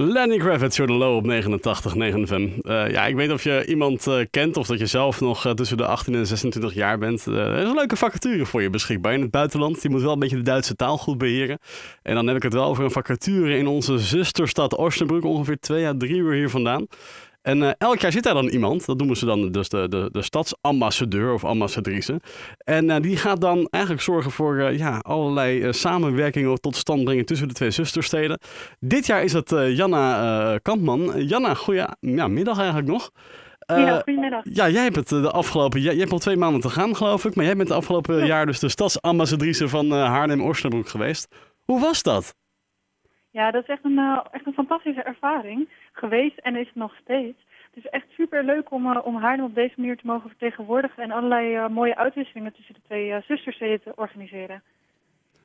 Lenny Kravitz, You're the Low op 89, 9 FM. Uh, ja, ik weet of je iemand uh, kent of dat je zelf nog uh, tussen de 18 en 26 jaar bent. er is een leuke vacature voor je beschikbaar in het buitenland. Je moet wel een beetje de Duitse taal goed beheren. En dan heb ik het wel over een vacature in onze zusterstad Osnabrück, ongeveer twee à drie uur hier vandaan. En uh, elk jaar zit daar dan iemand, dat noemen ze dan dus de, de, de stadsambassadeur of ambassadrice. En uh, die gaat dan eigenlijk zorgen voor uh, ja, allerlei samenwerkingen tot stand brengen tussen de twee zustersteden. Dit jaar is dat Janna Kampman. Janna, goeie ja, middag eigenlijk nog. ja, goedemiddag. Ja, jij hebt het de afgelopen, jij, jij hebt al twee maanden te gaan geloof ik, maar jij bent de afgelopen jaar dus de stadsambassadrice van Haarlem-Osnabrück geweest. Hoe was dat? Ja, dat is echt een, echt een fantastische ervaring geweest en is het nog steeds. Het is echt super leuk om, uh, om Haarlem op deze manier te mogen vertegenwoordigen en allerlei uh, mooie uitwisselingen tussen de twee uh, zustersteden te organiseren.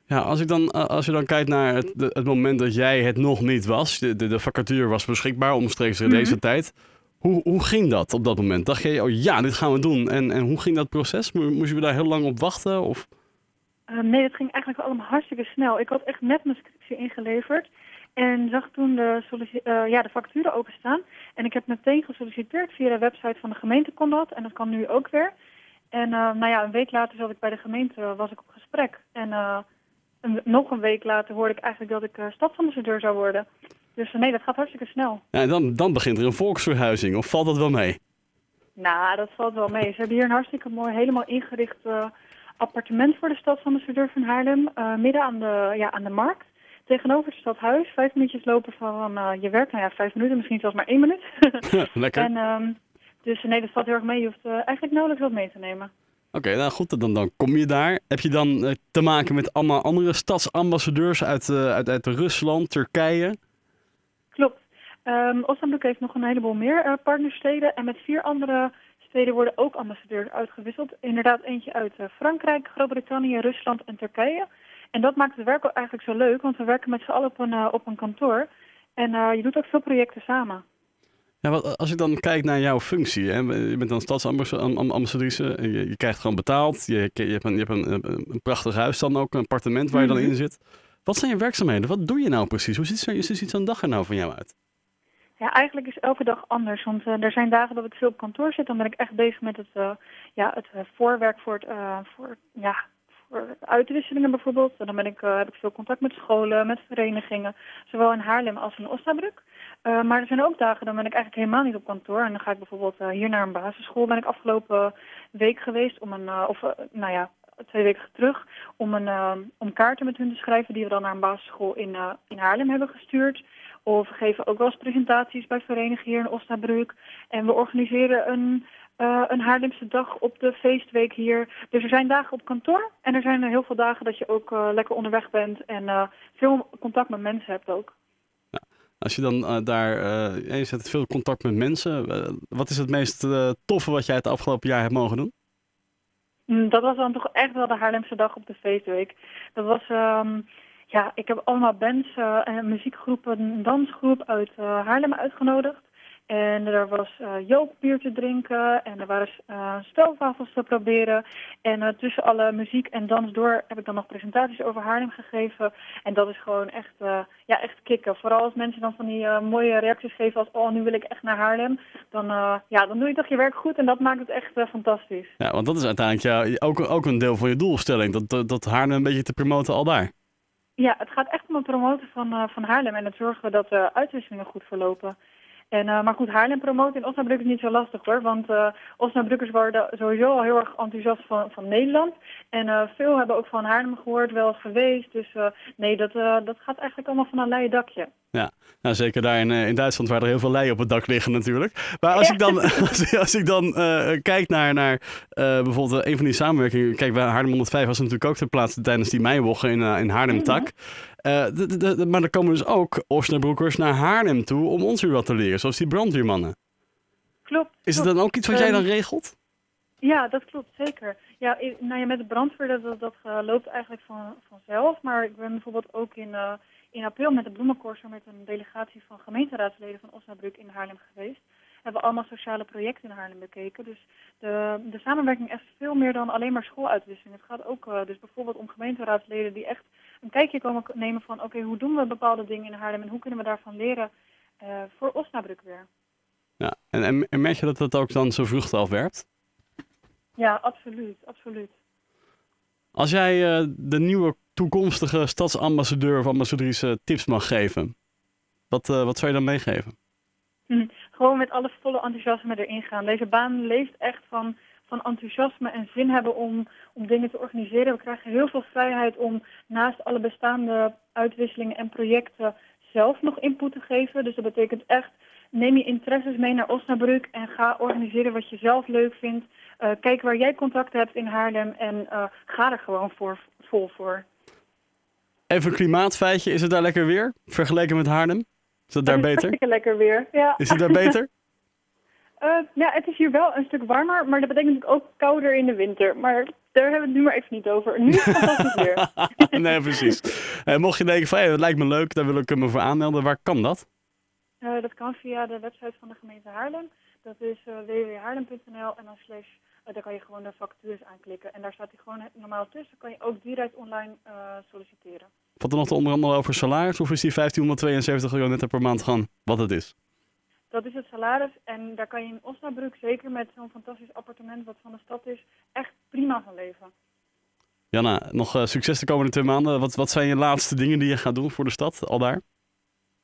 Ja, als, ik dan, als je dan kijkt naar het, het moment dat jij het nog niet was, de, de, de vacature was beschikbaar omstreeks in mm -hmm. deze tijd. Hoe, hoe ging dat op dat moment? Dacht je, oh ja, dit gaan we doen. En, en hoe ging dat proces? Moest je daar heel lang op wachten? Of? nee, het ging eigenlijk allemaal hartstikke snel. Ik had echt net mijn scriptie ingeleverd. En zag toen de, uh, ja, de vacature openstaan. En ik heb meteen gesolliciteerd via de website van de gemeente kon dat. En dat kan nu ook weer. En uh, nou ja, een week later zat ik bij de gemeente, was ik op gesprek. En uh, een, nog een week later hoorde ik eigenlijk dat ik stadsambassadeur zou worden. Dus nee, dat gaat hartstikke snel. Ja, en dan, dan begint er een volksverhuizing, of valt dat wel mee? Nou, dat valt wel mee. Ze hebben hier een hartstikke mooi, helemaal ingericht appartement voor de stadsambassadeur van Haarlem. midden aan de, ja, aan de markt tegenover het stadhuis. Vijf minuutjes lopen van uh, je werk. Nou ja, vijf minuten, misschien zelfs maar één minuut. Lekker. En, um, dus nee, dat valt heel erg mee. Je hoeft uh, eigenlijk nauwelijks wat mee te nemen. Oké, okay, nou goed, dan, dan kom je daar. Heb je dan uh, te maken met allemaal andere stadsambassadeurs uit, uit, uit Rusland, Turkije? Klopt. Um, Osnabrück heeft nog een heleboel meer partnersteden. En met vier andere steden worden ook ambassadeurs uitgewisseld. Inderdaad, eentje uit Frankrijk, Groot-Brittannië, Rusland en Turkije. En dat maakt het werk ook eigenlijk zo leuk, want we werken met z'n allen op een, uh, op een kantoor. En uh, je doet ook veel projecten samen. Ja, wat, als ik dan kijk naar jouw functie, hè? je bent dan stadsambassadrice, je, je krijgt gewoon betaald, je, je hebt, een, je hebt een, een, prachtig huis dan ook, een appartement waar je dan mhm. in zit. Wat zijn je werkzaamheden? Wat doe je nou precies? Hoe ziet, ziet zo'n dag er nou van jou uit? Ja, eigenlijk is elke dag anders. Want uh, er zijn dagen dat ik veel op kantoor zit. Dan ben ik echt bezig met het, uh, ja, het voorwerk voor het, uh, voor, ja, uitwisselingen bijvoorbeeld. En dan ben ik, uh, heb ik veel contact met scholen, met verenigingen, zowel in Haarlem als in Osnabrück. Uh, maar er zijn ook dagen, dan ben ik eigenlijk helemaal niet op kantoor. En dan ga ik bijvoorbeeld hier naar een basisschool. Ben ik afgelopen week geweest om een, of nou ja, twee weken terug, om, een, om kaarten met hun te schrijven die we dan naar een basisschool in, in Haarlem hebben gestuurd. Of we geven ook wel eens presentaties bij verenigingen hier in Osnabrück. En we organiseren een uh, een Haarlemse dag op de feestweek hier. Dus er zijn dagen op kantoor en er zijn er heel veel dagen dat je ook uh, lekker onderweg bent en uh, veel contact met mensen hebt ook. Ja, als je dan daar, je zet veel contact met mensen, wat is het meest toffe wat jij het afgelopen jaar hebt mogen doen? Mm, dat was dan toch echt wel de Haarlemse dag op de feestweek. Dat was, um, ja, ik heb allemaal bands en muziekgroepen, een dansgroep uit Haarlem uitgenodigd. En er was uh, bier te drinken en er waren uh, spelwafels te proberen. En uh, tussen alle muziek en dans door heb ik dan nog presentaties over Haarlem gegeven. En dat is gewoon echt, ja, echt kicken. Vooral als mensen dan van die mooie reacties geven als... oh, nu wil ik echt naar Haarlem. Dan, ja, dan doe je toch je werk goed en dat maakt het echt fantastisch. Ja, want dat is uiteindelijk ja, ook, ook een deel van je doelstelling. Dat, dat, dat Haarlem een beetje te promoten al daar. Ja, het gaat echt om het promoten van, van Haarlem en het zorgen dat de uitwisselingen goed verlopen. En, uh, maar goed, Haarlem promoten in Osnabrück is niet zo lastig hoor. Want uh, Osnabrückers worden sowieso al heel erg enthousiast van, van Nederland. En uh, veel hebben ook van Haarlem gehoord, wel eens geweest. Dus nee, dat, dat gaat eigenlijk allemaal van een leien dakje. Ja, nou, zeker daar in, in Duitsland waar er heel veel leien op het dak liggen natuurlijk. Maar als ik dan, als, als ik dan kijk naar, naar bijvoorbeeld een van die samenwerkingen. Kijk, bij Haarlem 105 was natuurlijk ook ter plaatse tijdens die meiwochen in, in Haarlem-Tak. Mhm. Uh, maar er komen dus ook Osnabroekers naar Haarlem toe om ons weer wat te leren, zoals die brandweermannen. Klopt. Is het dan ook iets wat jij dan ehm, regelt? Ja, dat klopt, zeker. Ja, nou ja, met de brandweer, dat, dat, uh, loopt eigenlijk van, vanzelf. Maar ik ben bijvoorbeeld ook in, uh, in april met de bloemencorso met een delegatie van gemeenteraadsleden van Osnabrück in Haarlem geweest. Hebben we allemaal sociale projecten in Haarlem bekeken. Dus de, de samenwerking is veel meer dan alleen maar schooluitwisseling. Het gaat ook uh, dus bijvoorbeeld om gemeenteraadsleden die echt een kijkje komen nemen van... oké, hoe doen we bepaalde dingen in Haarlem en hoe kunnen we daarvan leren... eh, voor Osnabrück weer. Ja. En, en, en merk je dat dat ook dan zo vruchten afwerpt? Ja, absoluut, absoluut. Als jij eh, de nieuwe toekomstige stadsambassadeur of ambassadrice tips mag geven, wat, eh, wat zou je dan meegeven? Hm, Gewoon met alle volle enthousiasme erin gaan. Deze baan leeft echt van, van enthousiasme en zin hebben om, om dingen te organiseren. We krijgen heel veel vrijheid om naast alle bestaande uitwisselingen en projecten zelf nog input te geven. Dus dat betekent echt, neem je interesses mee naar Osnabrück en ga organiseren wat je zelf leuk vindt. Eh, kijk waar jij contacten hebt in Haarlem en eh, ga er gewoon voor, vol voor. Even een klimaatfeitje, is het daar lekker weer? Vergeleken met Haarlem? Is het daar is beter? lekker weer. Ja. Is het daar beter? Eh, ja, het is hier wel een stuk warmer, maar dat betekent natuurlijk ook kouder in de winter. Maar daar hebben we het nu maar even niet over. Nu is het fantastisch weer. nee, precies. Eh, mocht je denken van, hey, dat lijkt me leuk, daar wil ik me voor aanmelden. Waar kan dat? Eh, dat kan via de website van de gemeente Haarlem. Dat is uh, www.haarlem.nl en dan slash, daar kan je gewoon de vacatures aanklikken. En daar staat hij gewoon normaal tussen. kan je ook direct online solliciteren. Valt er nog te onderhandelen over salaris? Of is die 1572 euro netto per maand gewoon wat het is? Dat is het salaris en daar kan je in Osnabrück, zeker met zo'n fantastisch appartement wat van de stad is, echt prima van leven. Jana, nog eh, succes de komende twee maanden. Wat, wat zijn je laatste dingen die je gaat doen voor de stad, al daar?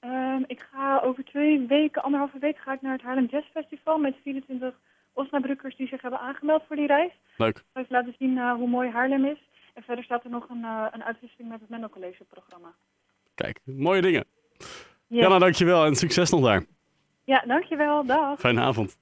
Ehm, ik ga over twee weken, anderhalve week, ga ik naar het Haarlem Jazz Festival met 24 Osnabrückers die zich hebben aangemeld voor die reis. Leuk. Ik ga laten zien eh, hoe mooi Haarlem is. En verder staat er nog een, eh, een uitwisseling met het Mendel College programma. Kijk, mooie dingen. Ja, Jana, dankjewel en succes nog daar. Ja dankjewel. Dag. Fijne avond.